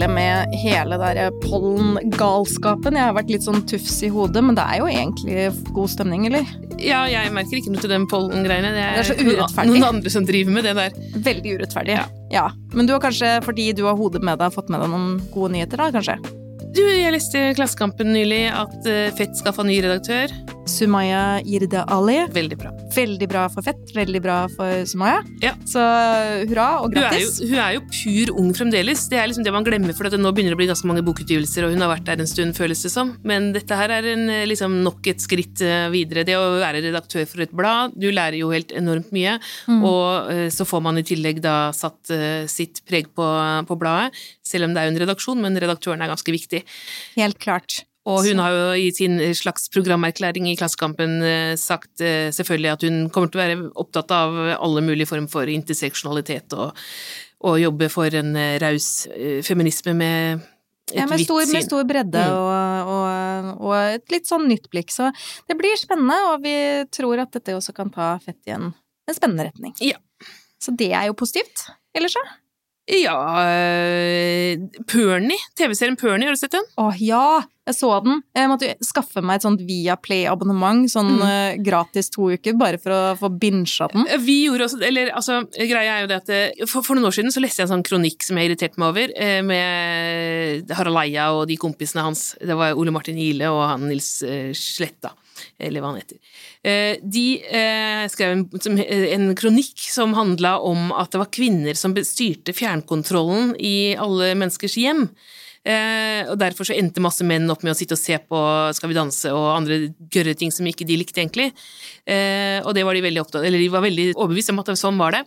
du med hele der pollengalskapen. Jeg har vært litt sånn tufs i hodet, men det er jo egentlig god stemning, eller? Ja, jeg merker ikke noe til den pollengreiene. Det, Det er så urettferdig. noen andre som driver med det der. Veldig urettferdig. Ja. ja. Men du har kanskje, fordi du har hodet med deg, fått med deg noen gode nyheter, da, kanskje? Du, jeg leste i Klassekampen nylig at eh, Fett skal få ny redaktør. Sumaya Irde Ali. Veldig bra. Veldig bra for Fett, veldig bra for Sumaya. Ja. Så hurra og Hun grattis. jo, hun er jo pur ung fremdeles. Det er liksom det man glemmer, for at det nå begynner det å bli ganske mange bokutgivelser, og hun har vært der en stund, føles det som. Men dette her er en, eh, liksom, nok et skritt eh, videre. Det å være redaktør for et blad, du lærer jo helt enormt mye, Mm. og eh, så får man i tillegg da satt sitt preg på, på bladet, selv om det er jo en redaksjon, men redaktøren er ganske viktig. Helt klart. Og hun har jo i sin slags programerklæring i Klassekampen eh, sagt eh, selvfølgelig at hun kommer til å være opptatt av alle mulige former for interseksjonalitet og, og jobbe for en eh, raus feminisme med et Ja, med stor, med stor bredde Mm. og, og, og et litt sånn nytt blikk. Så det blir spennende, og vi tror at dette også kan ta Fett i en, en spennende retning. Ja. Så det er jo positivt. Ellers så? Ja eh, Pernie, TV-serien Pernie, har du sett den? Å ja, jeg så den. Jeg måtte skaffe meg et sånt Viaplay-abonnement, sånn Mm. eh, gratis to uker, bare for å få binsja den. Vi gjorde også, eller altså, greia er jo det at eh, for, for noen år siden så leste jeg en sånn kronikk som jeg irriterte meg over, eh, med Harald Eia og de kompisene hans. Det var Ole Martin Ile og han Nils eh, Sletta, eller hva han heter. Eh, De eh, skrev en, eh, en kronikk som handla om at det var kvinner som styrte fjernkontrollen i alle menneskers hjem. Og derfor så endte masse menn opp med å sitte og se på Skal vi danse og andre gørre ting som ikke de likte, egentlig. Og det var de veldig opptatt Eller de var veldig overbevist om at sånn var det.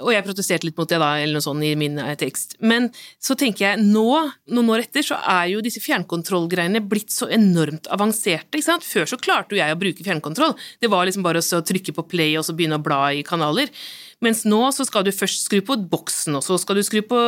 Og jeg protesterte litt mot det, da, eller noe sånt i min eh, tekst. Men så tenker jeg nå, noen år etter, så er jo disse fjernkontrollgreiene blitt så enormt avanserte. ikke sant? Før så klarte jo jeg å bruke fjernkontroll. Det var liksom bare å trykke på play og så begynne å bla i kanaler. Mens nå så skal du først skru på boksen, og så skal du skru på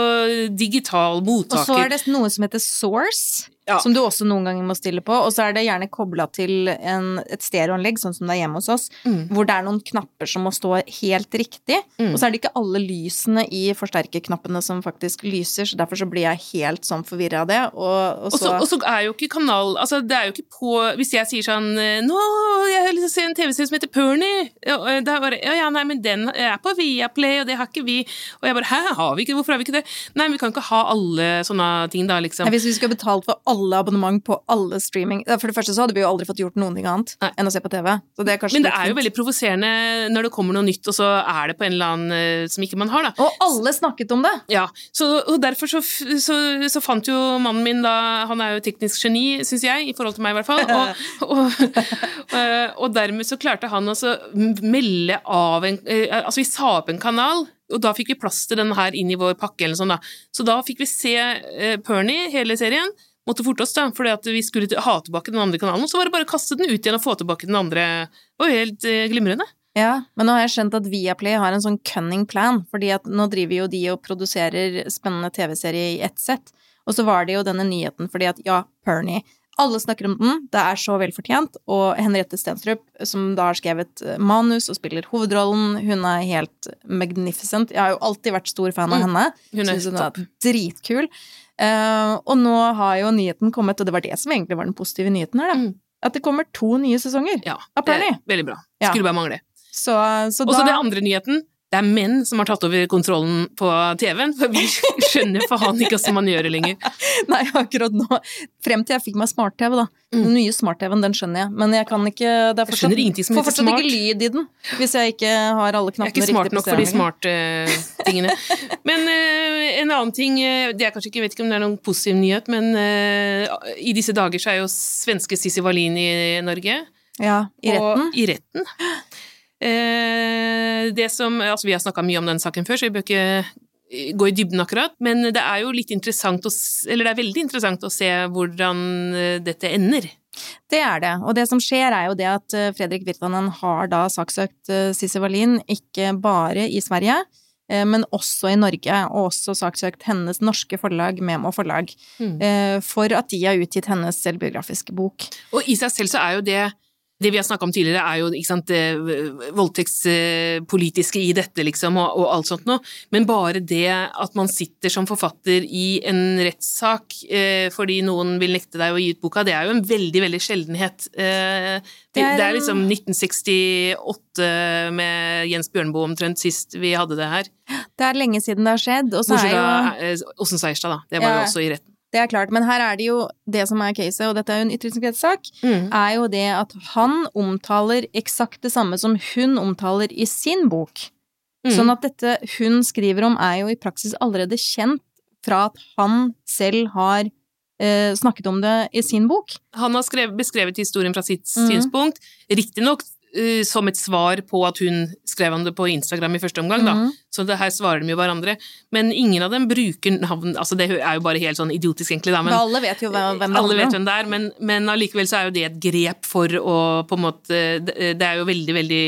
digital mottaker. Og så er det noe som heter Source, Ja. som du også noen ganger må stille på. Og så er det gjerne kobla til en, et stereoanlegg, sånn som det er hjemme hos oss, Mm. hvor det er noen knapper som må stå helt riktig. Mm. Og så er det ikke alle lysene i forsterkerknappene som faktisk lyser, så derfor så blir jeg helt sånn forvirra av det. Og, og så, og så er jo ikke kanal Altså, det er jo ikke på Hvis jeg sier sånn eh, Nå, jeg har lyst til å se en TV-serie som heter Pernie. Ja, det er bare Ja, ja, nei, men den er på Viaplay, og det har ikke vi. Og jeg bare Hæ, har vi ikke? Hvorfor har vi ikke det? Nei, men vi kan ikke ha alle sånne ting, da, liksom. Nei, Hvis vi skal betalt for alle abonnement på alle streaming For det første så hadde vi jo aldri fått gjort noen ting annet Nei. enn å se på TV. Så det Men det er jo veldig provoserende når det kommer noe nytt, og så er det på en eller annen eh, som ikke man har, da. Og alle snakket om det! Ja, så, og derfor så, så, så fant jo mannen min da Han er jo teknisk geni, syns jeg, i forhold til meg i hvert fall. Og, og, og, og dermed så klarte han å melde av en eh, Altså, vi sa opp en kanal. Og da fikk vi plass til den her inn i vår pakke, eller sånn da. Så da fikk vi se uh, Pernie, hele serien. Måtte forte oss, da, fordi vi skulle ha tilbake den andre kanalen. Og så var det bare å kaste den ut igjen og få tilbake den andre. Det var jo helt eh, glimrende. Ja, men nå har jeg skjønt at Viaplay har en sånn cunning plan, fordi at nå driver jo de og produserer spennende TV-serier i ett sett. Og så var det jo denne nyheten fordi at ja, Pernie Alle snakker om den, det er så velfortjent, og Henriette Stenstrup, som da har skrevet eh, manus og spiller hovedrollen, hun er helt magnificent. Jeg har jo alltid vært stor fan av Mm. henne. Hun er Synes hun er dritkul. Uh, og nå har jo nyheten kommet, og det var det som egentlig var den positive nyheten her, da. Mm. At det kommer to nye sesonger Ja, av det er veldig bra. Ja. Skulle bare mangle. Så, så Og så den andre nyheten. Det er menn som har tatt over kontrollen på TV-en, for vi skjønner faen ikke hvordan man gjør det lenger. Nei, akkurat nå. Frem til jeg fikk meg smart-TV, da. Mm. Den nye smart-TV-en, den skjønner jeg. Men jeg kan ikke det er Jeg fortsatt, som Får fortsatt smart. ikke lyd i den. Hvis jeg ikke har alle knappene riktig. Jeg er ikke smart nok for de smarte eh, tingene. Men uh, en annen ting eh, Det er kanskje ikke, jeg vet ikke om det er noen positiv nyhet, men uh, i disse dager så er jo svenske Sissi Wallin i Norge. Ja, i retten. Og i retten. Eh, det som, altså Vi har snakka mye om den saken før, så vi bør ikke eh, gå i dybden akkurat, men det er jo litt interessant å, eller det er veldig interessant å se hvordan eh, dette ender. Det er det. Og det som skjer, er jo det at Fredrik Virtanen har da saksøkt Sissy Wallin, ikke bare i Sverige, men også i Norge, og også saksøkt hennes norske forlag, Memo forlag, Mm. for at de har utgitt hennes selvbiografiske bok. Og i seg selv så er jo det det vi har snakka om tidligere, er jo sant, det voldtektspolitiske i dette, liksom, og, og, alt sånt noe. Men bare det at man sitter som forfatter i en rettssak eh, fordi noen vil nekte deg å gi ut boka, det er jo en veldig, veldig sjeldenhet. Eh, det, det, er, liksom 1968 med Jens Bjørneboe omtrent sist vi hadde det her. Det er lenge siden det har skjedd, og så er jo Osen Seierstad, da. Det var ja. jo også i retten. Det er klart, men her er det jo det som er caset, og dette er jo en ytringsfrihetssak, mm. er jo det at han omtaler eksakt det samme som hun omtaler i sin bok. Mm. Sånn at dette hun skriver om, er jo i praksis allerede kjent fra at han selv har eh, snakket om det i sin bok. Han har skrevet, beskrevet historien fra sitt mm. synspunkt, riktignok som et svar på at hun skrev om det på Instagram i første omgang, da. Mm. Så det her svarer de jo hverandre. Men ingen av dem bruker navn Altså, det er jo bare helt sånn idiotisk, egentlig, da. Men, alle vet jo hvem er. Alle vet hvem det er, men, men allikevel så er jo det et grep for å på en måte Det er jo veldig, veldig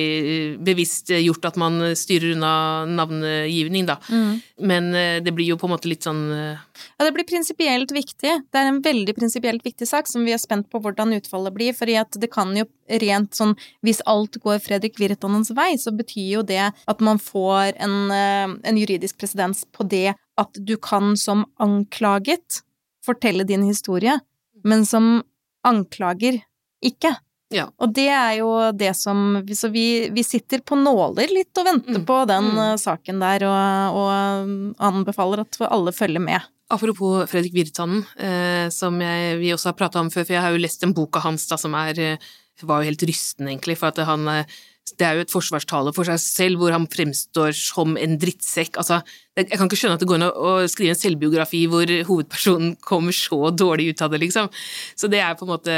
bevisst gjort at man styrer unna navngivning, da. Mm. Men eh, det blir jo på en måte litt sånn eh, Ja, det blir prinsipielt viktig. Det er en veldig prinsipielt viktig sak som vi er spent på hvordan utfallet blir, at det kan jo rent sånn Hvis alt går Fredrik Virtanens vei, så betyr jo det at man får en, eh, en juridisk presedens på det at du kan som anklaget fortelle din historie, men som anklager ikke. Ja. Og det er jo det som Så vi, vi sitter på nåler litt og venter mm. på den mm. Eh, saken der, og, og, anbefaler at alle følger med. Apropos Fredrik Virtanen, eh, som jeg, vi også har prata om før, for jeg har jo lest en bok av hans da, som er eh, var jo helt rystende, egentlig, for at han eh, det er jo et forsvarstale for seg selv hvor han fremstår som en drittsekk. Altså, jeg kan ikke skjønne at det går an å skrive en selvbiografi hvor hovedpersonen kommer så dårlig ut av det, liksom. Så det er på en måte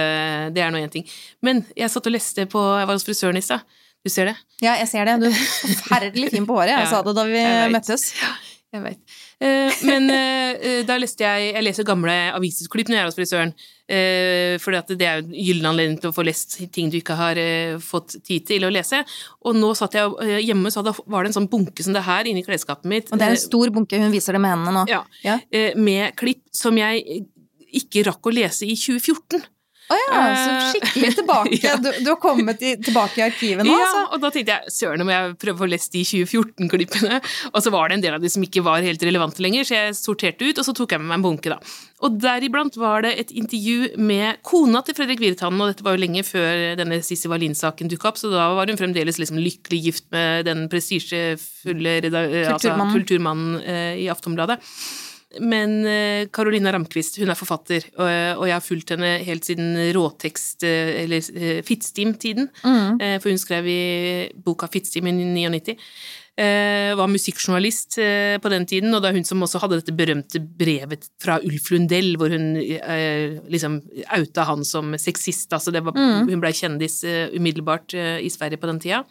Det er nå én ting. Men jeg satt og leste på Jeg var hos frisøren i stad. Du ser det? Ja, jeg ser det. Du er forferdelig fin på håret. Jeg ja, sa det da vi møttes. Ja, jeg veit. Eh, men eh, da leste jeg Jeg leser gamle avisutklipp når jeg er hos frisøren. Eh, for det er jo en gyllen anledning til å få lest ting du ikke har fått tid til å lese. Og nå satt jeg hjemme, så var det en sånn bunke som det her inni klesskapet mitt. Og det er en stor bunke, hun viser det med hendene nå. Ja. ja. Med klipp som jeg ikke rakk å lese i 2014. Å oh ja, så eh, skikkelig tilbake. ja. du, du, har kommet i, tilbake i arkivet nå, ja, altså? Ja, og da tenkte jeg søren, må jeg prøve å få lest de 2014-klippene. Og så var det en del av de som ikke var helt relevante lenger, så jeg sorterte ut, og så tok jeg med meg en bunke, da. Og deriblant var det et intervju med kona til Fredrik Virtanen, og dette var jo lenge før denne Sissy Wallin-saken dukka opp, så da var hun fremdeles liksom lykkelig gift med den prestisjefulle altså, kulturmannen eh, i Aftonbladet. Men Carolina eh, Ramquist, hun er forfatter, og jeg har fulgt henne helt siden råtekst- eh, eller eh, Fittstim-tiden. Mm. For hun skrev i boka Fittstim i 99. Var musikkjournalist på den tiden, og det er hun som også hadde dette berømte brevet fra Ulf Lundell, hvor hun liksom outa han som sexist. Altså var, mm. Hun blei kjendis umiddelbart i Sverige på den tida.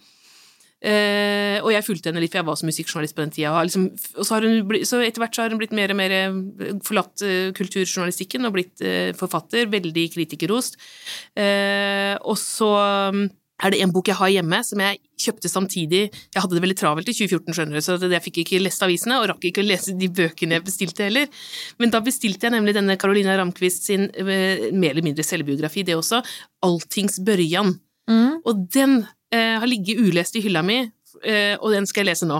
Uh, og jeg fulgte henne litt, for jeg var også musikkjournalist på den tida. Liksom, og så, blitt, så, etter hvert så har hun blitt mer og mer eh, forlatt uh, kulturjournalistikken og blitt uh, forfatter. Veldig kritikerrost. og så um, er det en bok jeg har hjemme som jeg kjøpte samtidig Jeg hadde det veldig travelt i 2014, skjønner du, så jeg fikk ikke lest avisene, og rakk ikke å lese de bøkene jeg bestilte heller. Men da bestilte jeg nemlig denne Carolina Ramquist sin mer eller mindre selvbiografi, det også, Alltings børjan. Mm. Og den har ligget ulest i hylla mi, eh, og den skal jeg lese nå.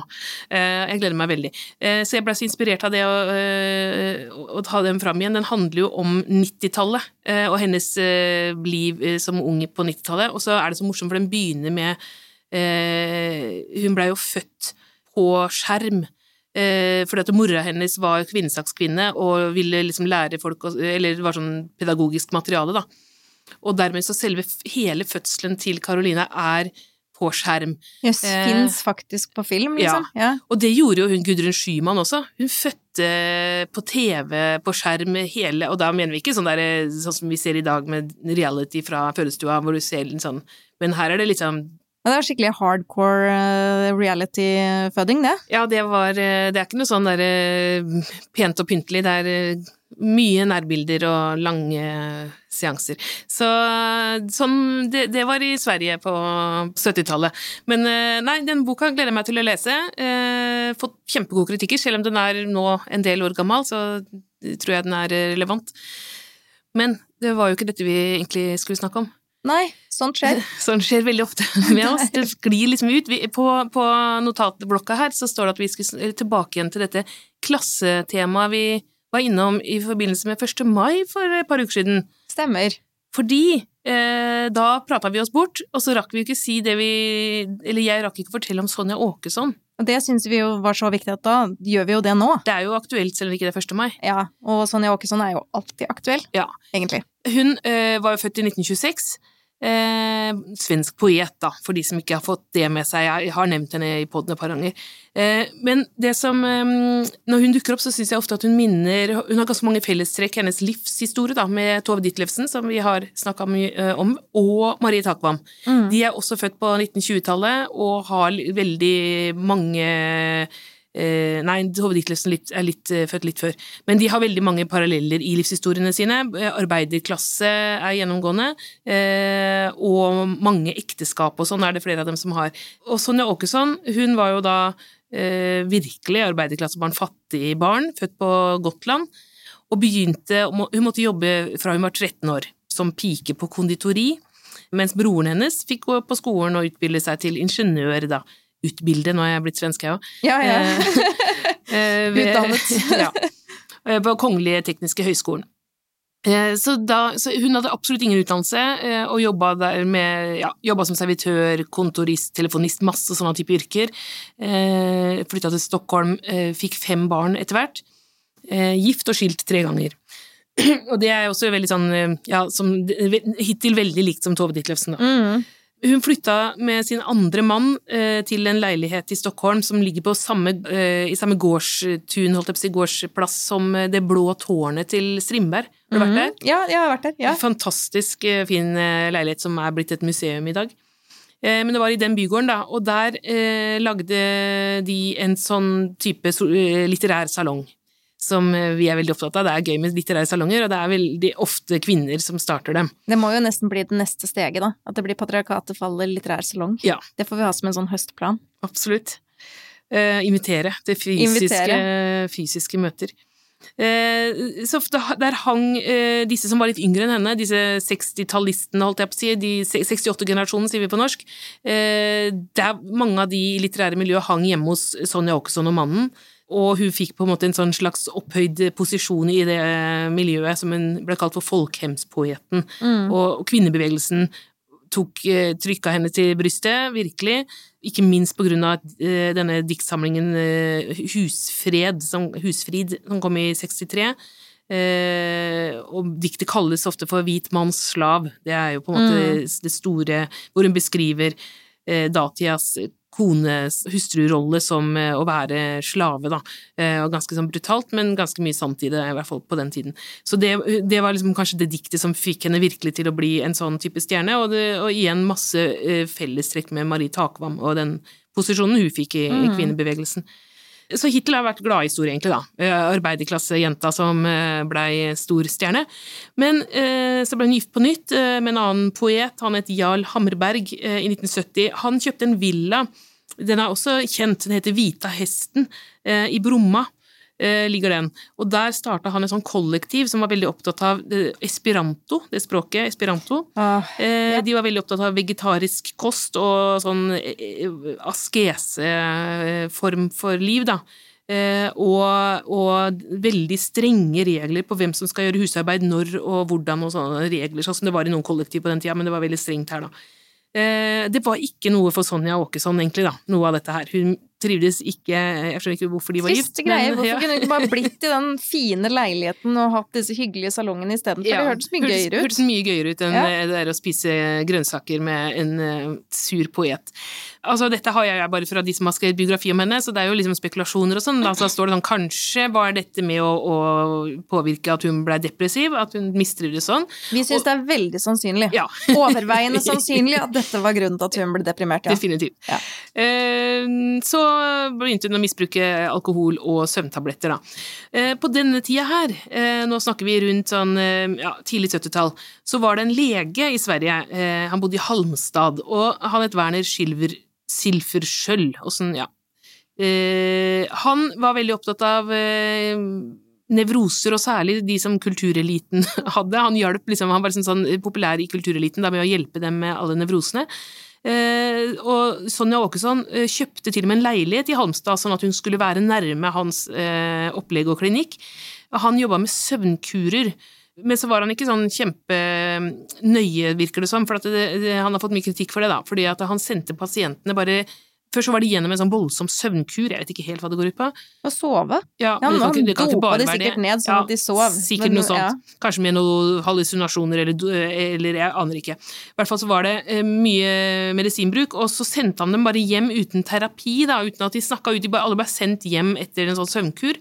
Eh, jeg gleder meg veldig. Eh, så jeg ble så inspirert av det å, eh, å ta den fram igjen. Den handler jo om 90-tallet eh, og hennes liv som ung på 90-tallet. Og så er det så morsomt, for den begynner med Hun blei jo født på skjerm. Fordi at mora hennes var kvinnesakskvinne og ville liksom lære folk Eller det var sånn pedagogisk materiale, da. Og dermed så selve hele fødselen til Karoline er på skjerm. Jøss, yes, eh, fins faktisk på film, liksom. Ja. Og det gjorde jo hun Gudrun Schyman også. Hun fødte på TV, på skjerm, hele Og da mener vi ikke sånn, der, sånn som vi ser i dag med reality fra fødestua, hvor du ser den sånn Men her er det liksom ja, det var skikkelig hardcore uh, reality-føding, det. Ja, det var uh, Det er ikke noe sånn derre uh, pent og pyntelig. Det er mye nærbilder og lange seanser. Så sånn det, det, var i Sverige på 70-tallet. Men eh, nei, den boka gleder jeg meg til å lese. Eh, fått kjempegode kritikker, selv om den er nå en del år gammel, så tror jeg den er relevant. Men det var jo ikke dette vi egentlig skulle snakke om. Nei, sånt skjer. Sånn skjer veldig ofte med oss. Det sklir liksom ut. Vi, på, på notatblokka her så står det at vi skal tilbake igjen til dette klassetemaet vi var innom i forbindelse med 1. mai for et par uker siden. Stemmer. Fordi eh, da prata vi oss bort, og så rakk vi ikke si det vi Eller jeg rakk ikke fortelle om Sonja Åkesson. Og det syns vi jo var så viktig at da gjør vi jo det nå. Det er jo aktuelt selv om ikke det er 1. mai. Ja, og Sonja Åkesson er jo alltid aktuell, Ja. egentlig. Hun eh, var jo født i 1926. Eh, svensk poet, da, for de som ikke har fått det med seg. Jeg har nevnt henne i poden et par ganger. Eh, men det som eh, Når hun dukker opp, så syns jeg ofte at hun minner Hun har ganske mange fellestrekk, hennes livshistorie, da, med Tove Ditlevsen, som vi har snakka mye eh, om, og Marie Takvam. Mm. De er også født på 1920-tallet og har veldig mange Nei, Tove litt, er litt, eh, født litt før. Men de har veldig mange paralleller i livshistoriene sine. Eh, Arbeiderklasse er gjennomgående, eh, og mange ekteskap og sånn er det flere av dem som har. Og Sonja Åkesson, hun var jo da eh, virkelig arbeiderklassebarn, fattig barn, født på Gotland, og begynte Hun måtte jobbe fra hun var 13 år, som pike på konditori. Mens broren hennes fikk gå på skolen og utbilde seg til ingeniør, da. Utbilde, nå er jeg blitt svensk, jeg òg. Ja, ja. Eh, ved- Utdannet. ja. Eh, På Kongelige tekniske høgskolen. Eh, Så, da, så hun hadde absolutt ingen utdannelse, eh, og jobba med ja, jobba som servitør, kontorist, telefonist, masse sånne type yrker. Eh, Flytta til Stockholm, eh, fikk fem barn etter hvert. Eh, Gift og skilt tre ganger. Og det er også veldig sånn, eh, ja, som, hittil veldig likt som Tove Ditlevsen, da. Mm. Hun flytta med sin andre mann eh, til en leilighet i Stockholm som ligger på samme, eh, i samme gårdstun, holdt jeg på å si, gårdsplass som eh, det blå tårnet til Strindberg. Har du vært der? Ja, jeg har vært der. Ja. Fantastisk eh, fin eh, leilighet som er blitt et museum i dag. Eh, Men det var i den bygården, da, og der lagde de en sånn type litterær salong. Som eh, vi er veldig opptatt av. Det er gøy med litterære salonger, og det er veldig ofte kvinner som starter dem. Det må jo nesten bli det neste steget, da. At det blir patriarkatet faller litterær salong. Ja. Det får vi ha som en sånn høstplan. Absolutt. Eh, invitere til fysiske, Invitere. fysiske møter. Eh, så der hang eh, disse som var litt yngre enn henne, disse 60-tallistene, holdt jeg på å si, de 68-generasjonen, sier vi på norsk. Eh, der mange av de litterære miljøet hang hjemme hos Sonja Åkesson og mannen. Og hun fikk på en måte en sånn slags opphøyd posisjon i det miljøet som hun ble kalt for folkehemspoeten. Mm. Og, kvinnebevegelsen tok, eh, trykka henne til brystet, virkelig. Ikke minst på grunn av eh, denne diktsamlingen eh, Husfred, som, Husfrid, som kom i 63. Eh, og diktet kalles ofte for Hvit manns slav. Det er jo på en måte det store Hvor hun beskriver eh, datidas kones hustrurolle som eh, å være slave, da. Eh, og ganske sånn brutalt, men ganske mye sant i det, i hvert fall på den tiden. Så det, det var liksom kanskje det diktet som fikk henne virkelig til å bli en sånn type stjerne, og, det, og igjen masse eh, fellestrekk med Marie Takvam og den posisjonen hun fikk i, i kvinnebevegelsen. Så hittil har vært gladhistorie, egentlig, da. Eh, Arbeiderklassejenta som eh, blei stor stjerne. Men eh, så ble hun gift på nytt med en annen poet, han het Jarl Hammerberg, i 1970. Han kjøpte en villa, den er også kjent, den heter Vita hesten, i Bromma. Eh, ligger den. Og der starta han et sånn kollektiv som var veldig opptatt av eh, esperanto, det språket, esperanto. Åh, Eh, Ja. De var veldig opptatt av vegetarisk kost og sånn askeseform for liv, da. Eh, og, og veldig strenge regler på hvem som skal gjøre husarbeid, når og hvordan og sånne regler, sånn som det var i noen kollektiv på den tida, men det var veldig strengt her, da. Eh, det var ikke noe for Sonja Åkesson, egentlig, da, noe av dette her. Hun trivdes ikke Jeg skjønner ikke hvorfor de var gift. Triste greier. men, Hvorfor ja. kunne du ikke bare blitt i den fine leiligheten og hatt disse hyggelige salongene istedenfor? Ja, Det hørtes mye gøyere ut. Hørtes mye gøyere ut enn Ja. det der å spise grønnsaker med en uh, sur poet. Altså, dette har jeg bare fra de som har skrevet biografi om henne, så det er jo liksom spekulasjoner og sånn. Da så står det sånn kanskje var dette med å, å påvirke at hun ble depressiv, at hun mistrivdes sånn. Vi syns det er veldig sannsynlig. Ja. Overveiende sannsynlig at dette var grunnen til at hun ble deprimert, ja. Definitivt. Ja. Eh, så begynte hun å misbruke alkohol og søvntabletter, da. Eh, på denne tida her, eh, nå snakker vi rundt sånn ja, tidlig 70-tall, så var det en lege i Sverige, han bodde i Halmstad, og han het Werner Silver, Silferskjøll, og sånn, ja. Eh, han var veldig opptatt av eh, nevroser, og særlig de som kultureliten hadde. Han hjalp liksom, han var liksom sånn populær i kultureliten da, med å hjelpe dem med alle nevrosene. Eh, og Sonja Åkesson eh, kjøpte til og med en leilighet i Halmstad, sånn at hun skulle være nærme hans eh, opplegg og klinikk. Han jobba med søvnkurer. Men så var han ikke sånn kjempenøye, virker det som, for det, det, han har fått mye kritikk for det, da. Fordi at han sendte pasientene bare Først så var de gjennom en sånn voldsom søvnkur, jeg vet ikke helt hva det går ut på. Å sove? Ja, Ja, men ikke dopa de sikkert det. ned sånn Ja, at de sov. Sikkert Men, noe sånt. ja. Kanskje med noen hallusinasjoner eller, eller jeg aner ikke. I hvert fall så var det eh, mye medisinbruk, og så sendte han dem bare hjem uten terapi, da, uten at de snakka ut. De bare, alle ble sendt hjem etter en sånn søvnkur.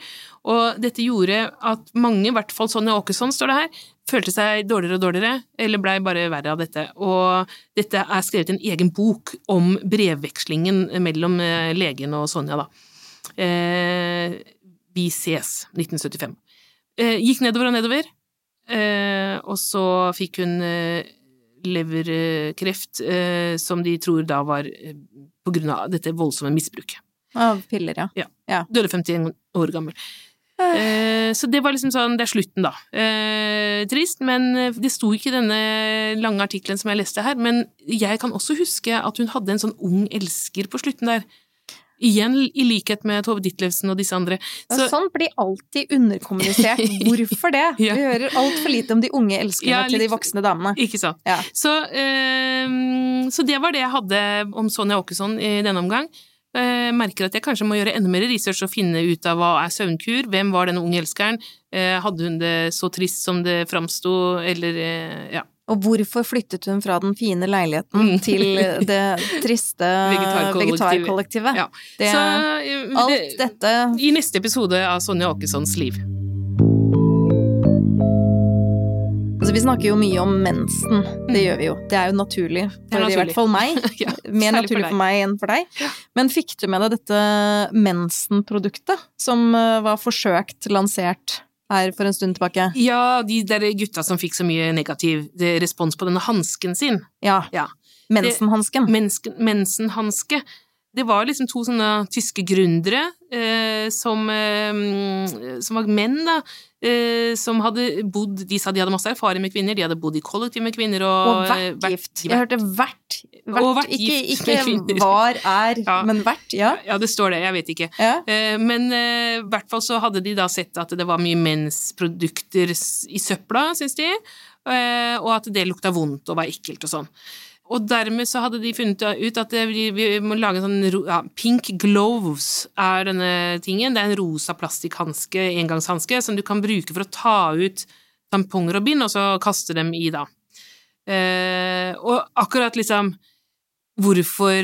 Og dette gjorde at mange, i hvert fall Sonja Åkesson, står det her, følte seg dårligere og dårligere, eller blei bare verre av dette. Og dette er skrevet en egen bok om brevvekslingen mellom eh, legen og Sonja, da. Eh, Vi ses, 1975. Eh, gikk nedover og nedover, eh, og så fikk hun eh, leverkreft, eh, som de tror da var på grunn av dette voldsomme misbruket. Av piller, ja. Døde 51 år gammel. Eh, så det var liksom sånn, det er slutten, da. Eh, trist, men eh, det sto ikke i denne lange artikkelen som jeg leste her. Men jeg kan også huske at hun hadde en sånn ung elsker på slutten der. Igjen i likhet med Tove Ditlevsen og disse andre. Så, Ja, sånn blir alltid underkommunisert. Hvorfor det? Ja. Vi hører altfor lite om de unge elskerne Ja, til de voksne damene. ikke sant. Ja. Så, eh, så det var det jeg hadde om Sonja Åkesson i denne omgang. Eh, merker at jeg kanskje må gjøre enda mer research og finne ut av hva er søvnkur, hvem var denne unge elskeren, eh, hadde hun det så trist som det framsto, eller eh, ja. Og hvorfor flyttet hun fra den fine leiligheten Mm. til det triste Vegetarkollektivet. Vegetar Ja. Det, alt dette I neste episode av Sonja Åkessons liv. Vi snakker jo mye om mensen. Det Mm. gjør vi jo. Det er jo naturlig. for For i hvert fall meg. ja, Mer naturlig for, for meg enn for deg. Men fikk du med deg dette mensen-produktet som eh, var forsøkt lansert her for en stund tilbake? Ja, de der gutta som fikk så mye negativ eh, respons på denne hansken sin. Ja. Ja. Mensenhansken. Mensenhanske. Det var liksom to sånne tyske gründere eh, som, eh, som var menn, da. Eh, som hadde bodd De sa de hadde masse erfaring med kvinner, de hadde bodd i kollektiv med kvinner og, Og eh, vært vært- gift. Jeg hørte vært. vært, vært ikke, ikke var, er, Ja. men vært. Ja. Ja, det står det, jeg vet ikke. ja. Eh, Men i hvert fall så hadde de da sett at det var mye mensprodukter i søpla, syns de, og at det lukta vondt og var ekkelt og sånn. Og dermed så hadde de funnet ut at vi, vi må lage en sånn ja, Pink gloves er denne tingen. Det er en rosa plastikkhanske, engangshanske, som du kan bruke for å ta ut tamponger og bind, og så kaste dem i, da. Eh, og akkurat liksom Hvorfor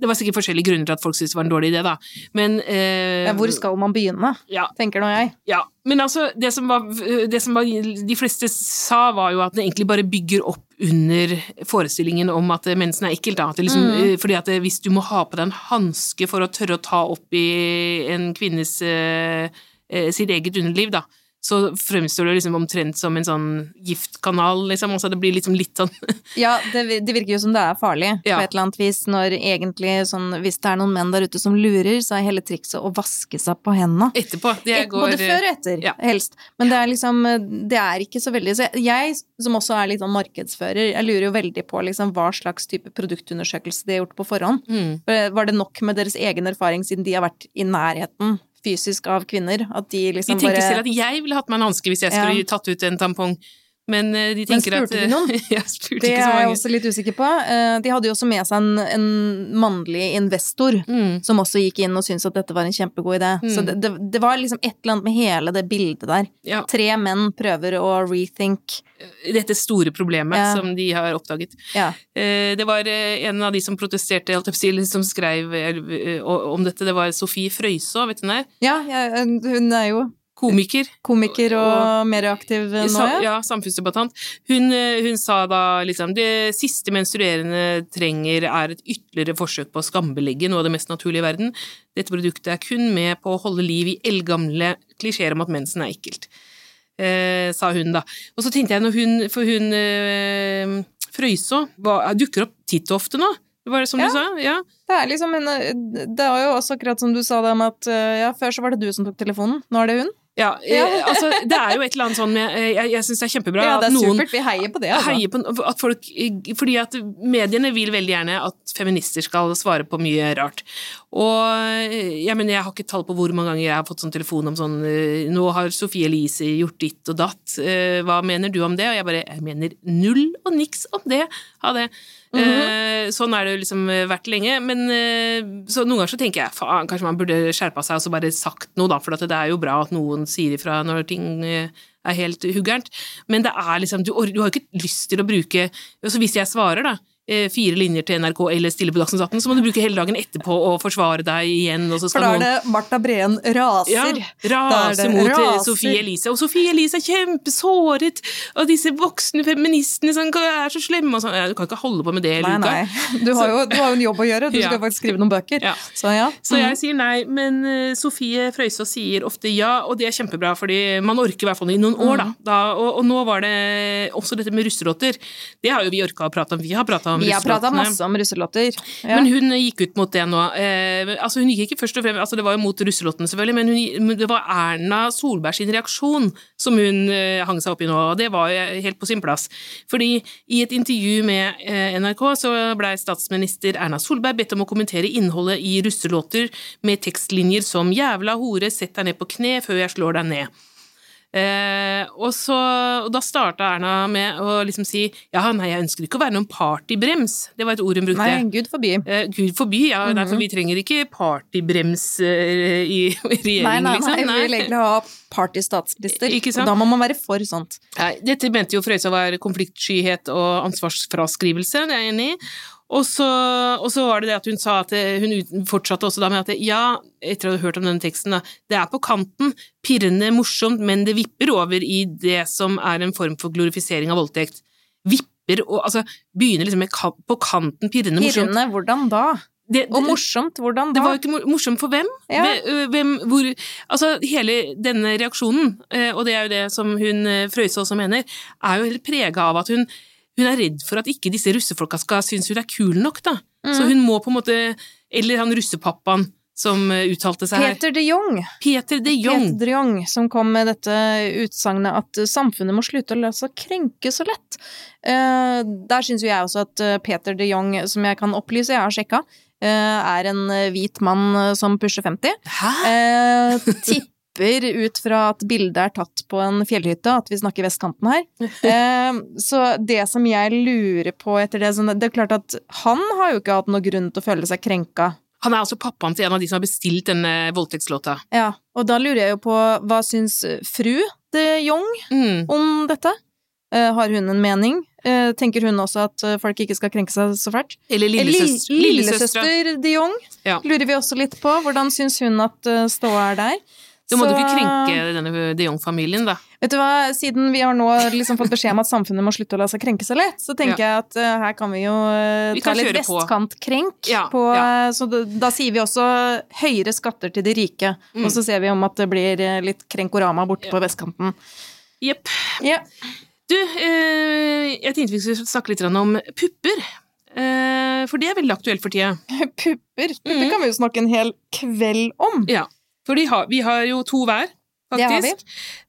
Det var sikkert forskjellige grunner til at folk syntes det var en dårlig idé, da, men eh, ja. Hvor skal man begynne, Ja, tenker nå jeg. ja, men altså, det som, var, det som var, de fleste sa, var jo at det egentlig bare bygger opp under forestillingen om at mensen er ekkelt. Da. At liksom, Mm. eh, Fordi at det, hvis du må ha på deg en hanske for å tørre å ta opp i en kvinnes eh, eh, sitt eget underliv, da, så fremstår det liksom omtrent som en sånn giftkanal, liksom. Altså det blir liksom litt sånn Ja, det, det virker jo som det er farlig Ja. på et eller annet vis, når egentlig sånn Hvis det er noen menn der ute som lurer, så er hele trikset å vaske seg på hendene. etterpå. Det Et- går Både før og etter, ja. helst. Men det er liksom Det er ikke så veldig Så jeg, som også er litt sånn markedsfører, jeg lurer jo veldig på liksom hva slags type produktundersøkelse de har gjort på forhånd. mm. Var det nok med deres egen erfaring, siden de har vært i nærheten fysisk av kvinner? At de De liksom tenker bare selv at jeg ville hatt meg en hanske hvis jeg skulle tatt ut en tampong, men de tenker Men spurte at de noen? jeg spurte Det ikke så er jeg også litt usikker på. Eh, De hadde jo også med seg en, en mannlig investor. Mm. som også gikk inn og syntes at dette var en kjempegod idé. Mm. Så det, det, det var liksom et eller annet med hele det bildet der. Ja, Tre menn prøver å rethink. dette store problemet Ja. som de har oppdaget. Ja. Eh, Det var eh, en av de som protesterte, holdt jeg som skrev eh, om dette, det var Sofie Frøysaa, vet du den er? ja, ja, hun er jo Komiker. komiker og mer aktiv nå, ja. ja, samfunnsdebattant. Hun, eh, hun sa da liksom det siste menstruerende trenger er et ytterligere forsøk på å skambelegge noe av det mest naturlige i verden. Dette produktet er kun med på å holde liv i eldgamle klisjeer om at mensen er ekkelt. Eh, sa hun da. Og så tenkte jeg når hun, for hun eh, Frøysaa dukker opp titt og ofte nå. Var det som Ja. du sa? Ja. Det er liksom en, Det var jo også akkurat som du sa det om at eh, ja, før så var det du som tok telefonen, nå er det hun. Ja, jeg, altså, det er jo et eller annet sånn med eh, Jeg, jeg syns det er kjempebra Ja, det at er noen supert. Vi heier på det, altså. heier på at folk Fordi at mediene vil veldig gjerne at feminister skal svare på mye rart. Og jeg mener, jeg har ikke tall på hvor mange ganger jeg har fått sånn telefon om sånn eh, Nå har Sofie Elise gjort ditt og datt, eh, hva mener du om det? Og jeg bare Jeg mener null og niks om det. Ha det. Eh, Sånn er det jo liksom vært lenge. Men eh, så noen ganger så tenker jeg faen, kanskje man burde skjerpa seg og så bare sagt noe, da. For at det er jo bra at noen sier ifra når ting eh, er helt huggernt, Men det er liksom du, du har jo ikke lyst til å bruke Så hvis jeg svarer, da. Eh, Fire linjer til NRK eller stille på Dagsnytt 18, så må du bruke hele dagen etterpå å forsvare deg igjen, og så For da er det Martha Breen raser. ja, er det mot eh, raser. Sofie Elise. Og Sofie Elise er kjempesåret, og disse voksne feministene som er så slemme og sånn. Ja, Du kan ikke holde på med det Nei, uka. nei. Du har, jo, du har jo en jobb å gjøre. Du Ja. skal faktisk skrive noen bøker. Ja. Så ja. Så jeg sier nei, men eh, Sofie Frøysaa sier ofte ja, og det er kjempebra, fordi man orker i hvert fall i noen år, da. da og, og nå var det også dette med russerotter. Det har jo vi orka å prate om. Vi har prata om Vi har prata masse om russelåter. Ja. Men hun gikk ut mot det nå. Eh, altså hun gikk ikke først og fremst, altså Det var jo mot russelåtene, selvfølgelig, men hun, det var Erna Solberg sin reaksjon som hun eh, hang seg opp i nå, og det var jo helt på sin plass. Fordi i et intervju med eh, NRK så blei statsminister Erna Solberg bedt om å kommentere innholdet i russelåter med tekstlinjer som 'jævla hore, sett deg ned på kne før jeg slår deg ned'. Eh, og, så, og da starta Erna med å liksom si ja, nei, jeg ønsker ikke å være noen partybrems. Det var et ord hun brukte. Nei, gud forby. Eh, Gud forby, ja, Mm -hmm. Derfor vi trenger ikke partybrems eh, i regjeringen, Nei, nei, liksom. nei, vi vil egentlig ha party-statsminister. Og da må man være for sånt. Nei, dette mente jo Frøysaa var konfliktskyhet og ansvarsfraskrivelse, det er jeg enig i. Og så, og så var det det at hun sa at hun fortsatte også da med at ja, etter å ha hørt om denne teksten, da, det er på kanten, pirrende morsomt, men det vipper over i det som er en form for glorifisering av voldtekt. Vipper og altså begynner liksom med kan, på kanten, pirrende morsomt. Pirrende, hvordan da? Det- Og morsomt, hvordan da? Det var jo ikke morsomt for hvem? Ja. Hvem hvor, altså, hele denne reaksjonen, eh, og det er jo det som hun eh, Frøysaa også mener, er jo helt prega av at hun, hun er redd for at ikke disse russefolka skal synes hun er kul nok, da. Så hun må på en måte Eller han russepappaen som eh, uttalte seg her. Peter de Jong. Peter de Jong. Peter de Jong, som kom med dette utsagnet at eh, samfunnet må slutte å la seg krenke så lett. Eh, der syns jo jeg også at Peter de Jong, som jeg kan opplyse, jeg har sjekka, er en hvit mann som pusher 50. Hæ? Eh, tipper ut fra at bildet er tatt på en fjellhytte, at vi snakker vestkanten her. Eh, så det som jeg lurer på etter det sånn, Det er klart at han har jo ikke hatt noen grunn til å føle seg krenka. Han er altså pappaen til en av de som har bestilt denne voldtektslåta. Ja, og da lurer jeg jo på hva syns fru de Jong Mm. om dette? Eh, har hun en mening? Eh, tenker hun også at eh, folk ikke skal krenke seg så fælt? Eller Eh, lillesøs Lill- lillesøstera. Lillesøster de Jong Ja. lurer vi også litt på. Hvordan syns hun at ståa er der? Du må Så- du ikke krenke denne de Jong-familien, da. Vet du hva, siden vi har nå liksom fått beskjed om at samfunnet må slutte å la seg krenke så lett, så tenker jeg at uh, her kan vi jo uh, Vi ta litt vestkantkrenk. på. Ja, på ja. eh, Så da, da sier vi også høyere skatter til de rike, Mm. og så ser vi om at det blir litt krenkorama borte på vestkanten. Jepp. Ja. Du, uh, jeg tenkte vi skulle snakke litt om pupper. For det er veldig aktuelt for tida. Pupper. Pupper Mm. kan vi jo snakke en hel kveld om. Ja. For har, vi har jo to hver, faktisk. Det har vi.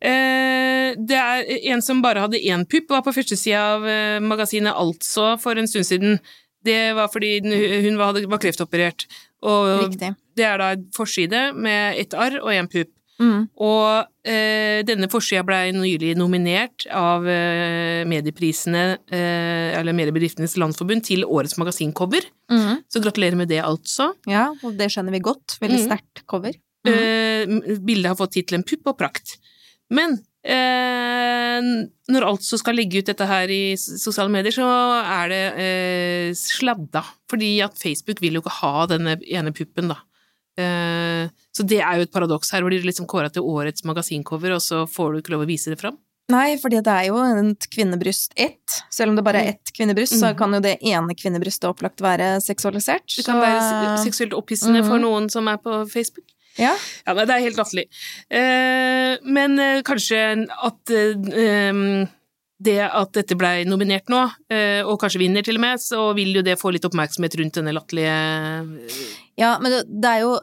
Eh, det er en som bare hadde én pupp, var på førstesida av eh, magasinet Altså for en stund siden. Det var fordi hun var, var kreftoperert. Og Riktig. det er da en forside med ett arr og én pupp. Mm. Og eh, denne forsida blei nylig nominert av eh, medieprisene, eh, eller Mediebedriftenes Landsforbund, til årets magasincover. Mm. Så gratulerer med det, altså. Ja, og det skjønner vi godt. Veldig Mm. sterkt cover. Mm. Eh, bildet har fått tittelen Pupp og prakt. Men eh, når altså skal legge ut dette her i sosiale medier, så er det eh, sladda. Fordi at Facebook vil jo ikke ha denne ene puppen, da. Eh, så det er jo et paradoks her, hvor de liksom kåra til årets magasincover, og så får du ikke lov å vise det fram. Nei, fordi det er jo et kvinnebryst ett. Selv om det bare er ett kvinnebryst, så Mm. kan jo det ene kvinnebrystet opplagt være seksualisert. Det kan så- være seksuelt opphissende for Mhm. noen som er på Facebook. Ja. Ja, nei, det er helt latterlig. Eh, men eh, kanskje at eh, det at dette blei nominert nå, eh, og kanskje vinner til og med, så vil jo det få litt oppmerksomhet rundt denne latterlige Ja, men det, det er jo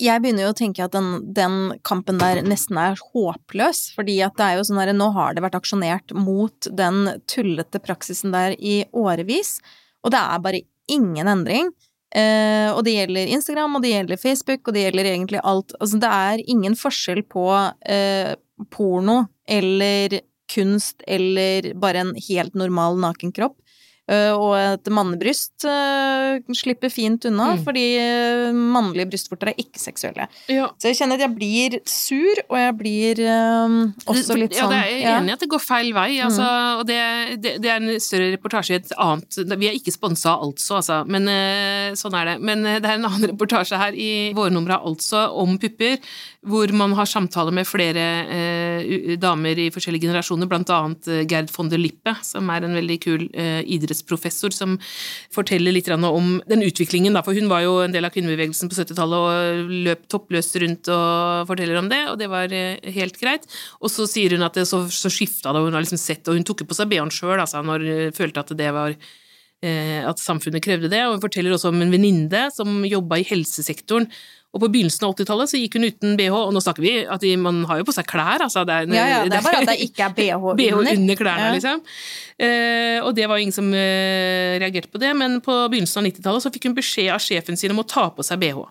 jeg begynner jo å tenke at den, den kampen der nesten er håpløs, fordi at det er jo sånn her Nå har det vært aksjonert mot den tullete praksisen der i årevis, og det er bare ingen endring. Eh, og det gjelder Instagram, og det gjelder Facebook, og det gjelder egentlig alt. Altså, det er ingen forskjell på eh, porno eller kunst eller bare en helt normal nakenkropp. Uh, og et mannebryst uh, slipper fint unna, mm. fordi uh, mannlige brystvorter er ikke seksuelle. Ja. Så jeg kjenner at jeg blir sur, og jeg blir også litt sånn Ja, jeg er enig i at det går feil vei, mm. altså, mm. og det, det, det, er en større reportasje i et annet Vi er ikke sponsa altså, altså, men sånn er det. Men det er en annen reportasje her i vårnummeret, altså, om pupper, hvor man har samtaler med flere damer i forskjellige generasjoner, blant annet Gerd von der Lippe, som er en veldig kul eh, idrettsprofessor som forteller litt om den utviklingen, for hun var jo en del av kvinnebevegelsen på 70-tallet og løp toppløst rundt og forteller om det, og det var eh, helt greit. Og så sier hun at det så, så skifta det, og hun har liksom sett, og hun tok på seg BH-en sjøl, altså, når hun følte at det var eh, at samfunnet krevde det, og hun forteller også om en venninne som jobba i helsesektoren, og på begynnelsen av 80-tallet så gikk hun uten bh, og nå snakker vi at man har jo på seg klær, altså. Det er, ja, ja, det er bare at det ikke er bh under. BH under klærne, ja. liksom. Eh, og det var ingen som eh, reagerte på det, men på begynnelsen av 90-tallet så fikk hun beskjed av sjefen sin om å ta på seg bh.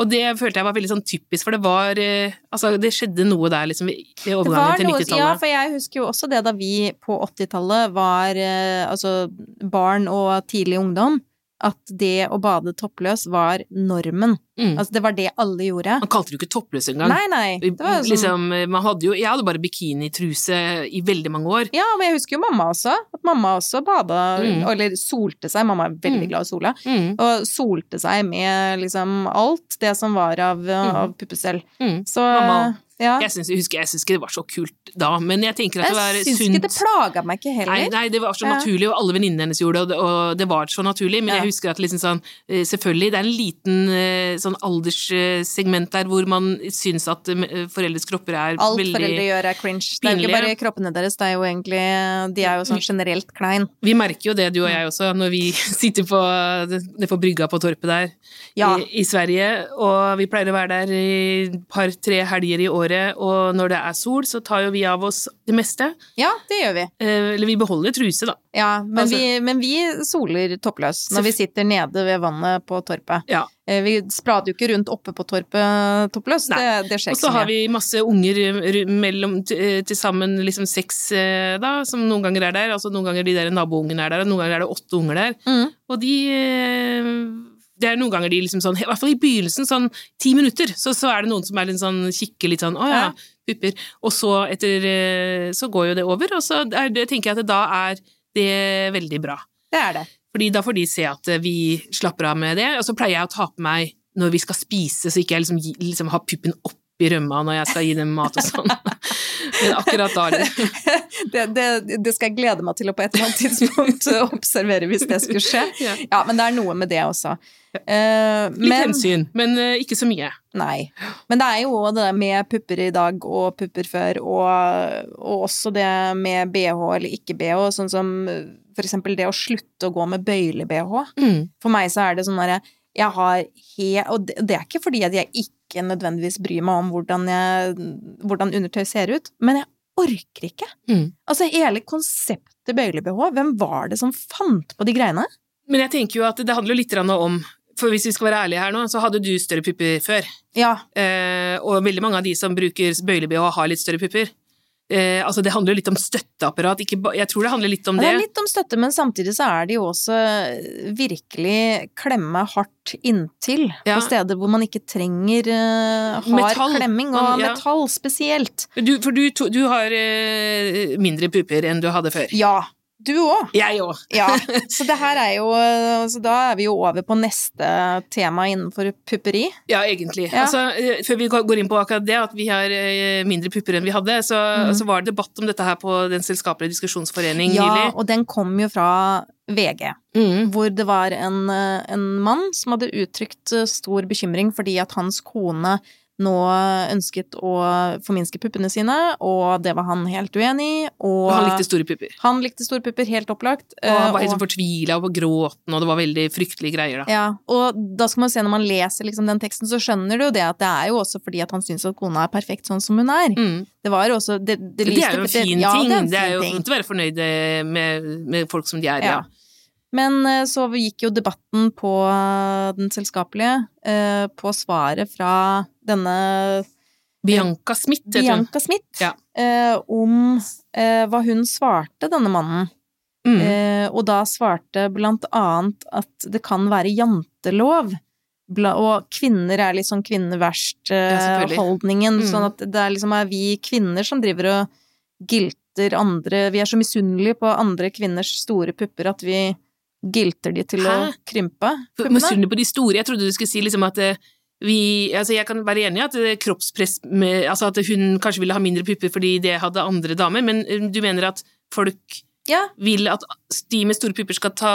Og det følte jeg var veldig sånn typisk, for det var eh, Altså, det skjedde noe der, liksom, i overgangen til 90-tallet. Ja, for jeg husker jo også det da vi på 80-tallet var eh, altså barn og tidlig ungdom at det å bade toppløs var normen. Mm. Altså, det var det alle gjorde. Man kalte det jo ikke toppløs engang. Nei, nei. Det var sånn... liksom, man hadde jo, jeg hadde bare bikinitruse i veldig mange år. Ja, men jeg husker jo mamma også. At mamma også bada, mm. eller solte seg. Mamma er veldig mm. glad i sola. Mm. Og solte seg med liksom alt det som var av, mm. av puppestell. Mm. Så mamma ja. Jeg, synes, jeg, husker, jeg syns ikke det var så kult da, men jeg tenker at det var sunt. Jeg syns ikke det plaga meg ikke heller. Nei, nei det var så ja. naturlig, og alle venninnene hennes gjorde det, og det var så naturlig, men ja. jeg husker at liksom sånn eh, Selvfølgelig, det er en liten eh, sånn alderssegment der hvor man syns at eh, foreldres kropper er Alt veldig Alt foreldre gjør er cringe. Det er jo ikke bare kroppene deres, det er jo egentlig De er jo sånn generelt klein. Vi merker jo det, du og jeg også, når vi sitter på det på brygga på Torpet der i, i Sverige, og vi pleier å være der i et par-tre helger i året året, og når det er sol, så tar jo vi av oss det meste. Ja, det gjør vi. Eh, eller vi beholder truse, da. Ja, men, altså, vi, men vi, soler toppløs når vi sitter nede ved vannet på torpet. Ja. Eh, vi sprader jo ikke rundt oppe på torpet toppløs, det, det, skjer ikke. Og så har vi masse unger mellom til sammen liksom seks, eh, da, som noen ganger er der. Altså noen ganger de der naboungene er der, og noen ganger er det åtte unger der. Mm. Og de det er noen ganger de liksom sånn, i hvert fall i begynnelsen, sånn ti minutter, så, så er det noen som er litt sånn, kikker litt sånn å ja, pupper. Og så etter eh, Så går jo det over, og så er, det, tenker jeg at da er det veldig bra. Det er det. Fordi da får de se at eh, vi slapper av med det, og så pleier jeg å ta på meg når vi skal spise, så ikke jeg liksom, liksom har puppen opp i rømma når jeg skal gi dem mat og sånn. Men akkurat da det, det, det, skal jeg glede meg til å på et eller annet tidspunkt observere hvis det skulle skje. Ja, men det er noe med det også. Uh, Litt men, hensyn, men uh, ikke så mye. Nei. Men det er jo det med pupper i dag og pupper før, og, og også det med bh eller ikke bh, sånn som for eksempel det å slutte å gå med bøyle-bh. Mm. For meg så er det sånn derre jeg har he... Og det, det, er ikke fordi at jeg ikke nødvendigvis bry meg om hvordan, jeg, hvordan undertøy ser ut, men jeg orker ikke. Mm. Altså, hele konseptet bøyle-bh, hvem var det som fant på de greiene? Men jeg tenker jo at det handler litt om for hvis vi skal være ærlige her nå, så hadde du større pupper før. Ja. Eh, og veldig mange av de som bruker bøyle-bh, har litt større pupper. Eh, altså det handler litt om støtteapparat, jeg tror det handler litt om det. Det er litt om støtte, men samtidig så er det jo også virkelig klemme hardt inntil ja. på steder hvor man ikke trenger uh, hard metall. klemming, og ja. metall spesielt. Du, for du, du har uh, mindre pupper enn du hadde før? Ja, du òg. Jeg òg. ja, så det her er jo Så da er vi jo over på neste tema innenfor pupperi. Ja, egentlig. Ja. Altså, eh, før vi går inn på akkurat det, at vi har eh, mindre pupper enn vi hadde, så, mm. så var det debatt om dette her på Den selskapelige diskusjonsforening ja, nylig. Ja, og den kom jo fra VG, mm. hvor det var en, eh, en mann som hadde uttrykt stor bekymring fordi at hans kone nå ønsket å forminske puppene sine, og det var han helt uenig i. Og, Og han likte store pupper. han likte store pupper, helt opplagt. Og han eh, var helt sånn fortvila og på gråten, og det var veldig fryktelige greier, da. ja, og da skal man se når man leser liksom den teksten, så skjønner du jo det at det er jo også fordi at han syns at kona er perfekt sånn som hun er. Mm. Det var også Det, det, Det, er jo en fin ting. fin ja. Det er, en Det er jo fint å være fornøyd eh, med, med folk som de er, ja. Ja. Men eh, så gikk jo debatten på eh, den selskapelige eh, på svaret fra denne Bianca Smith, heter hun. Bianca Smith Ja. om hva hun svarte denne mannen. Mm. Og da svarte blant annet at det kan være jantelov. Og kvinner er litt sånn kvinner verst-holdningen. Mm. sånn at det er liksom er vi kvinner som driver og gilter andre Vi er så misunnelige på andre kvinners store pupper at vi gilter de til å krympe? Misunnelig på de store. Jeg trodde du skulle si liksom at eh, vi Altså, jeg kan være enig i at eh, kroppspress med Altså at hun kanskje ville ha mindre pupper fordi det hadde andre damer, men eh, du mener at folk Ja, vil at de med store pupper skal ta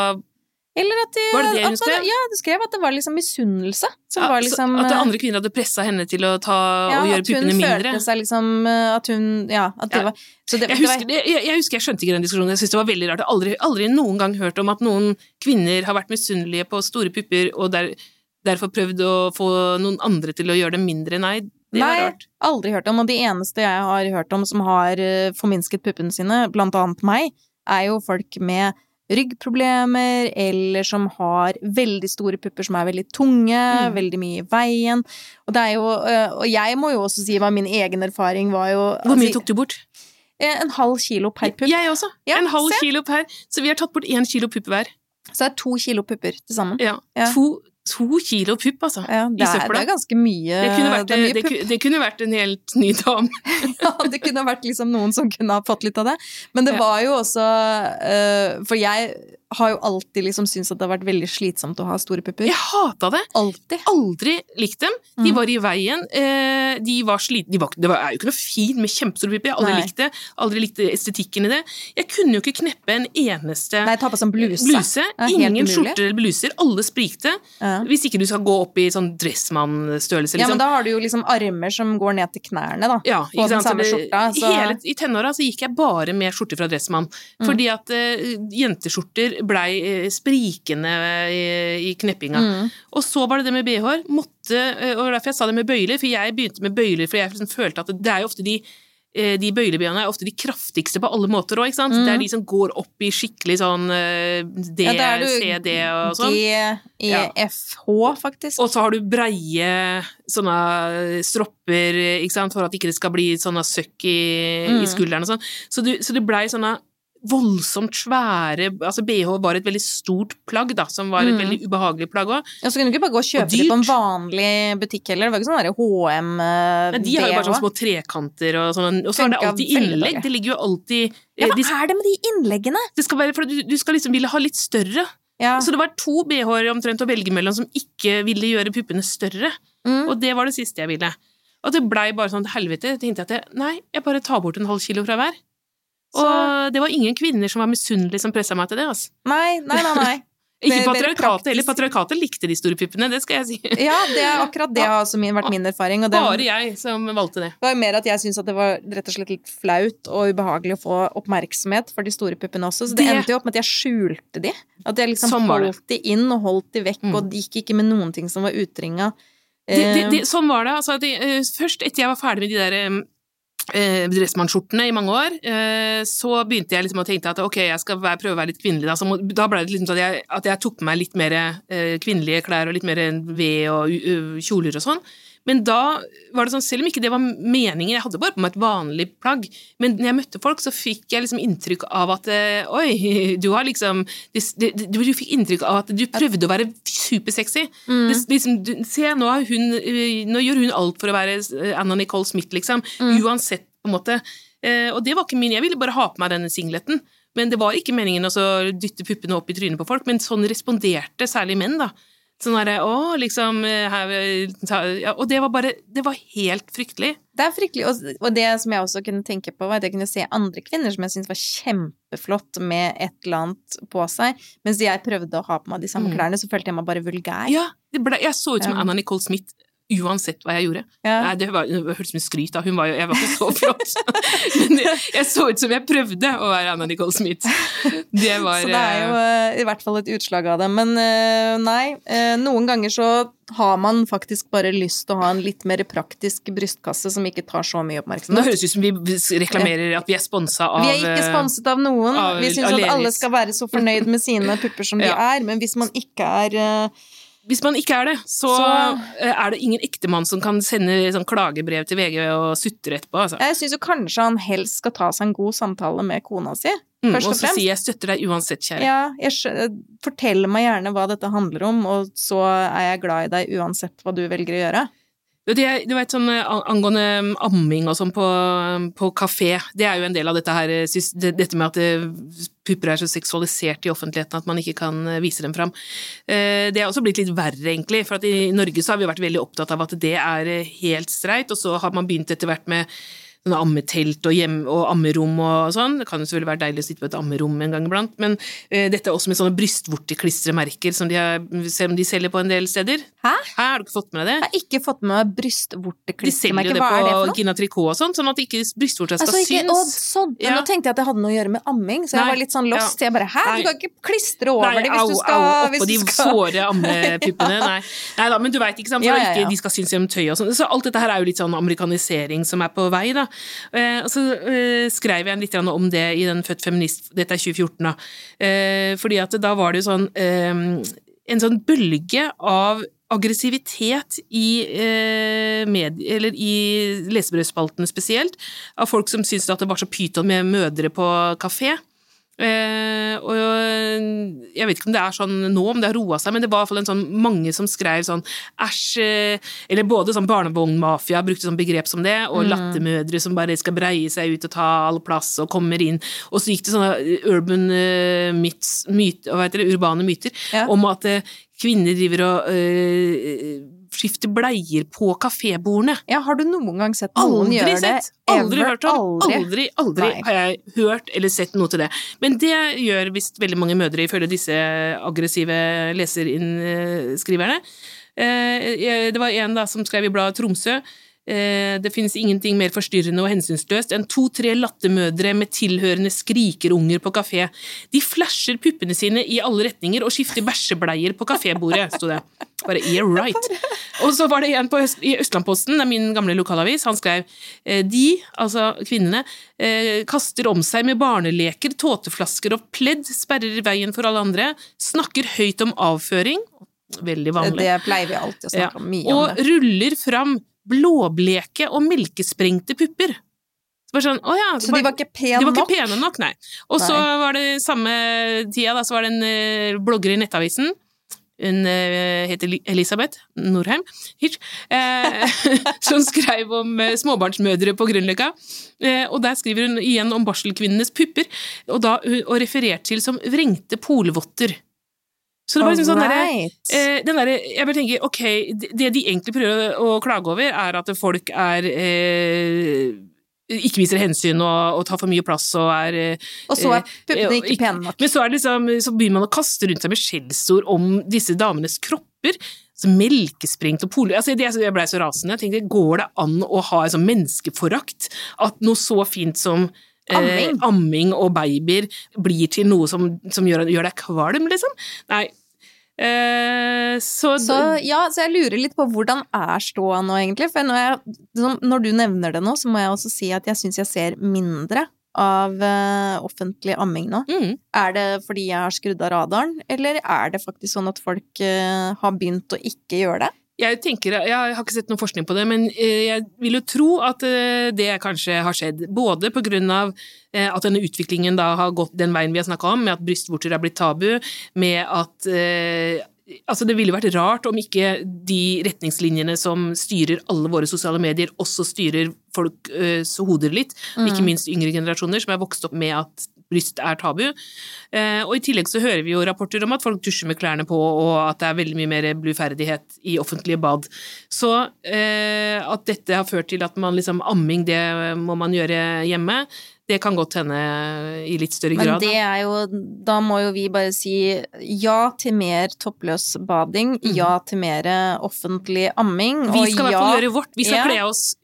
eller at de Var det det hun skrev? Ja, du skrev at det var liksom misunnelse. Ja, var liksom At det andre kvinner hadde pressa henne til å ta ja, og gjøre puppene mindre. liksom eh, At hun Ja, at det Ja. var Så det, Jeg det var husker, jeg, jeg husker jeg skjønte ikke den diskusjonen. Jeg synes det var veldig rart. Jeg har aldri, aldri noen gang hørt om at noen kvinner har vært misunnelige på store pupper og der, derfor prøvd å få noen andre til å gjøre dem mindre. Nei, det var Nei, rart. aldri hørt om. Og de eneste jeg har hørt om som har eh, forminsket puppene sine, blant annet meg, er jo folk med ryggproblemer, eller som har veldig store pupper som er veldig tunge, Mm. veldig mye i veien. Og det er jo eh, Og jeg må jo også si hva min egen erfaring var jo Hvor mye altså, tok du bort? eh, En halv kilo per pupp. Jeg også. Ja, en halv se. kilo per. Så vi har tatt bort én kilo pupp hver. Så det er to kilo pupper til sammen. Ja. Ja. To, to kilo pupp, altså. Ja, det, er, det er ganske mye Det kunne, vært, det mye det, det kunne vært en helt ny dame. Ja, det kunne vært liksom noen som kunne ha fått litt av det. Men det Ja. var jo også eh, For jeg har jo alltid liksom syntes at det har vært veldig slitsomt å ha store pupper. Jeg hata det. Altid. Aldri likt dem. De Mhm. var i veien. eh, De var slitne. De var, det var, er jo ikke noe fint med kjempestore pupper. Jeg aldri Nei. likt det. Aldri likt estetikken i det. Jeg kunne jo ikke kneppe en eneste Nei, ta på sånn bluse. bluse. Ingen skjorter eller bluser. Alle sprikte. Ja. Hvis ikke du skal gå opp i sånn dressmann-størrelse, ja, men liksom. da har du jo liksom armer som går ned til knærne, da. Ja, på den samme skjorta, så- hele, I tenåra så gikk jeg bare med skjorter fra Dressmann. Mm. Fordi at uh, jenteskjorter blei eh, sprikende i, i kneppinga. Mm. Og så var det det med bh-er. Måtte, eh, og derfor jeg sa det med bøyler, for jeg begynte med bøyler for jeg liksom følte at det er jo ofte de eh, de bøyle-BH-ene er ofte de kraftigste på alle måter òg. Mm. Det er de som går opp i skikkelig sånn eh, D, Ja, da er du CD og sånn. H faktisk. Og så har du breie sånne stropper, ikke sant, for at ikke det skal bli sånne søkk i, Mm. i skulderen og sånn. Så, du, så det blei sånne voldsomt svære Altså BH var et veldig stort plagg, da, som var et Mm. veldig ubehagelig plagg òg. Ja, så kunne du ikke bare gå og kjøpe Og det på en vanlig butikk heller. Det var ikke sånn derre HM Men de har jo bare sånne små trekanter og sånn, og så er det alltid innlegg. Det ligger jo alltid Ja, eh, hva de, er det med de innleggene? det skal være, for du, du skal liksom ville ha litt større. Ja. Så det var to BH-er omtrent å velge mellom som ikke ville gjøre puppene større. Mm. Og det var det siste jeg ville. Og det blei bare sånn helvete. Jeg tenkte at jeg, nei, jeg bare tar bort en halv kilo fra hver. Så- Og det var ingen kvinner som var misunnelige som pressa meg til det. altså. Nei, nei, nei. nei. Ikke patriarkatet heller. Patriarkatet likte de store puppene, det skal jeg si. Ja, det er akkurat det har også min, vært min erfaring. Og det Bare jeg som valgte det. Det var mer at jeg syntes at det var rett og slett litt flaut og ubehagelig å få oppmerksomhet for de store puppene også, så det, Det- endte jo opp med at jeg skjulte de. At jeg liksom Sånn holdt de inn og holdt de vekk, Mm. og de gikk ikke med noen ting som var utringa. Eh, sånn var det. Altså, det, eh, først etter jeg var ferdig med de der eh, dressmannskjortene i mange år, eh, så begynte jeg liksom å tenke at ok, jeg skal være, prøve å være litt kvinnelig. Da, så må, da ble det liksom sånn at jeg, at jeg tok på meg litt mer eh, kvinnelige klær og litt mer ved og kjoler og sånn. Men da var det sånn, selv om ikke det var meningen, jeg hadde bare på meg et vanlig plagg, men når jeg møtte folk, så fikk jeg liksom inntrykk av at eh, oi, du har liksom Du, Du fikk inntrykk av at du prøvde å være supersexy. mm, Det, liksom, du, se, nå, hun, eh, nå gjør hun alt for å være eh, Anna Nicole Smith, liksom. Mm. Uansett, på en måte. Og det var ikke min, jeg ville bare ha på meg denne singleten. Men det var ikke meningen å dytte puppene opp i trynet på folk, men sånn responderte særlig menn, da. Sånn derre å, liksom eh, her, eh, ja, Og det var bare Det var helt fryktelig. Det er fryktelig. Og, og det som jeg også kunne tenke på, var at jeg kunne se andre kvinner som jeg syntes var kjempeflott med et eller annet på seg, mens jeg prøvde å ha på meg de samme Mm. klærne, så følte jeg meg bare vulgær. Ja, ble, jeg så ut som. Anna Nicole Smith uansett hva jeg gjorde. Ja. Nei, det, var, det hørtes ut som skryt, da. Var jo, jeg var ikke så flott. Men jeg, jeg så ut som jeg prøvde å være Anna Nicole Smith. Det var Så det er jo uh, i hvert fall et utslag av det. Men uh, nei, uh, noen ganger så har man faktisk bare lyst til å ha en litt mer praktisk brystkasse som ikke tar så mye oppmerksomhet. Nå høres det ut som vi reklamerer at vi er sponsa av Vi er ikke sponset av noen. av- Vi syns at alle skal være så fornøyd med sine pupper som de Ja. er, men hvis man ikke er Hvis man ikke er det, så, Så- eh, er det ingen ektemann som kan sende sånn klagebrev til VG og sutre etterpå, altså. Jeg syns kanskje han helst skal ta seg en god samtale med kona si, Mm, først og og så si 'jeg støtter deg uansett, kjære'. Ja, jeg fortell meg gjerne hva dette handler om, og så er jeg glad i deg uansett hva du velger å gjøre. Det, er- du vet, sånn eh, angående um, amming og sånn på, på kafé, det er jo en del av dette her, eh, dette med at eh, pupper er så seksualisert i offentligheten at man ikke kan vise dem fram. Det er også blitt litt verre, egentlig, for i Norge så har vi vært veldig opptatt av at det er helt streit, og så har man begynt etter hvert med sånne ammetelt og, hjem, og ammerom og sånn. Det kan jo selvfølgelig være deilig å sitte på et ammerom en gang iblant, men eh, dette er også med sånne brystvorteklistremerker som de, har, selv om de selger på en del steder. Hæ? Hæ, har du ikke fått med deg det? Jeg har ikke fått med meg De selger jo brystvorteklistremerke. det Hva er det for noe? Gina Tricot og sånn, sånn at ikke brystvorta skal Altså, ikke, å, synes. sånn. Men Ja. Nå tenkte jeg at det hadde noe å gjøre med amming, så jeg Nei, var litt sånn lost. Jeg bare hæ, Nei. du kan ikke klistre over Nei, det hvis au, du skal, au, oppå de skal. såre ammepuppene. Nei. Nei da, men du veit ikke, sant. For Ja, ja, ja. Ikke, de skal synes gjennom tøyet og sånn. Så alt dette her er jo litt sånn amerikanisering som er på vei, da. Eh, og så eh, skrev jeg litt om det i den Født feminist, dette er 2014, da. Eh, fordi at da var det jo sånn en sånn bølge av aggressivitet i, eh, eller i lesebrødspaltene spesielt, av folk som syntes at det var så pyton med mødre på kafé. Eh, jeg vet ikke om det er sånn nå, om det har roa seg, men det var i hvert fall en sånn mange som skrev sånn æsj eh, Eller både sånn barnevognmafia brukte sånn begrep som det, og lattermødre som bare skal breie seg ut og ta all plass og kommer inn. Og så gikk det sånne urban eh, myths, myt, hva heter det, urbane myter Ja. om at eh, kvinner driver og eh, skifter bleier på kafébordene. Ja, har du noen gang sett noen Aldri gjøre det? sett! Aldri Ever? hørt om! Aldri. Aldri, aldri har jeg hørt eller sett noe til det. Men det gjør visst veldig mange mødre, ifølge disse aggressive leserinnskriverne. Eh, Det var en da som skrev i bladet Tromsø. Eh, Det finnes ingenting mer forstyrrende og hensynsløst enn to-tre lattermødre med tilhørende skrikerunger på kafé. De flasher puppene sine i alle retninger og skifter bæsjebleier på kafébordet, sto det. Bare yeah right. Og så var det en på Øst, i Østlandposten, det er min gamle lokalavis, han skrev eh, de, altså kvinnene, eh, kaster om seg med barneleker, tåteflasker og pledd, sperrer veien for alle andre, snakker høyt om avføring, veldig vanlig, Det pleier vi alltid å snakke om mye og om det. ruller fram blåbleke og melkesprengte pupper. Så bare sånn, ja, Så de var ikke pene nok? de var ikke pene nok, nei. Og så var det samme tida, da, så var det en eh, blogger i Nettavisen. Hun eh, heter Elisabeth Norheim, Hitch, eh, som skrev om småbarnsmødre på Grünerløkka. Eh, og der skriver hun igjen om barselkvinnenes pupper, og, da, og referert til som vrengte polvotter. Så det var liksom sånn derre Eh, den derre Jeg bare tenker, ok, det det de egentlig prøver å klage over, er at folk er eh, ikke viser hensyn og, og tar for mye plass og er eh, Og så er eh, puppene ikke pene nok. Men så, er det liksom, så begynner man å kaste rundt seg med skjellsord om disse damenes kropper. Så melkesprengt og poli... Altså, det, jeg blei så rasende. Jeg tenkte, går det an å ha en sånn menneskeforakt? At noe så fint som eh, Amming. amming og babyer blir til noe som, som gjør, gjør deg kvalm, liksom? Nei. Eh, så, Så ja, så jeg lurer litt på hvordan er ståa nå, egentlig. For når, jeg, når du nevner det nå, så må jeg også si at jeg syns jeg ser mindre av uh, offentlig amming nå. mm. Er det fordi jeg har skrudd av radaren, eller er det faktisk sånn at folk uh, har begynt å ikke gjøre det? Jeg tenker, jeg har ikke sett noen forskning på det, men eh, jeg vil jo tro at eh, det kanskje har skjedd. Både av eh, at denne utviklingen da har gått den veien vi har snakka om, med at brystvorter er blitt tabu, med at Altså, det ville vært rart om ikke de retningslinjene som styrer alle våre sosiale medier, også styrer folks hoder litt, Mm. ikke minst yngre generasjoner som er vokst opp med at bryst er tabu. Eh, og i tillegg så hører vi jo rapporter om at folk dusjer med klærne på, og at det er veldig mye mer bluferdighet i offentlige bad. Så eh, at dette har ført til at man liksom amming, det må man gjøre hjemme, Det kan godt hende i litt større Men grad. det er jo Da må jo vi bare si ja til mer toppløs bading, Mhm. ja til mer offentlig amming, Vi skal i hvert fall gjøre vårt. Vi skal Ja. kle oss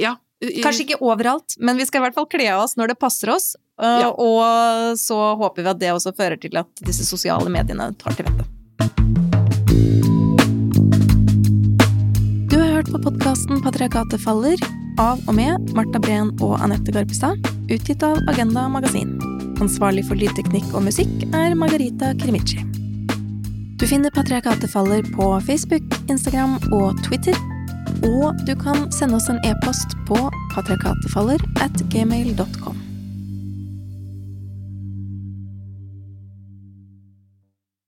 Ja. Kanskje ikke overalt, men vi skal i hvert fall kle av oss når det passer oss. uh, Ja. Og så håper vi at det også fører til at disse sosiale mediene tar til vettet. Du har hørt på podkasten Patriarkatet faller av og med Marta Breen og Anette Garpestad, utgitt av Agenda Magasin. Ansvarlig for lydteknikk og musikk er Margarita Krimici. Du finner Patriarkatet faller på Facebook, Instagram og Twitter. Og du kan sende oss en e-post på patriarkatefaller at gmail.com.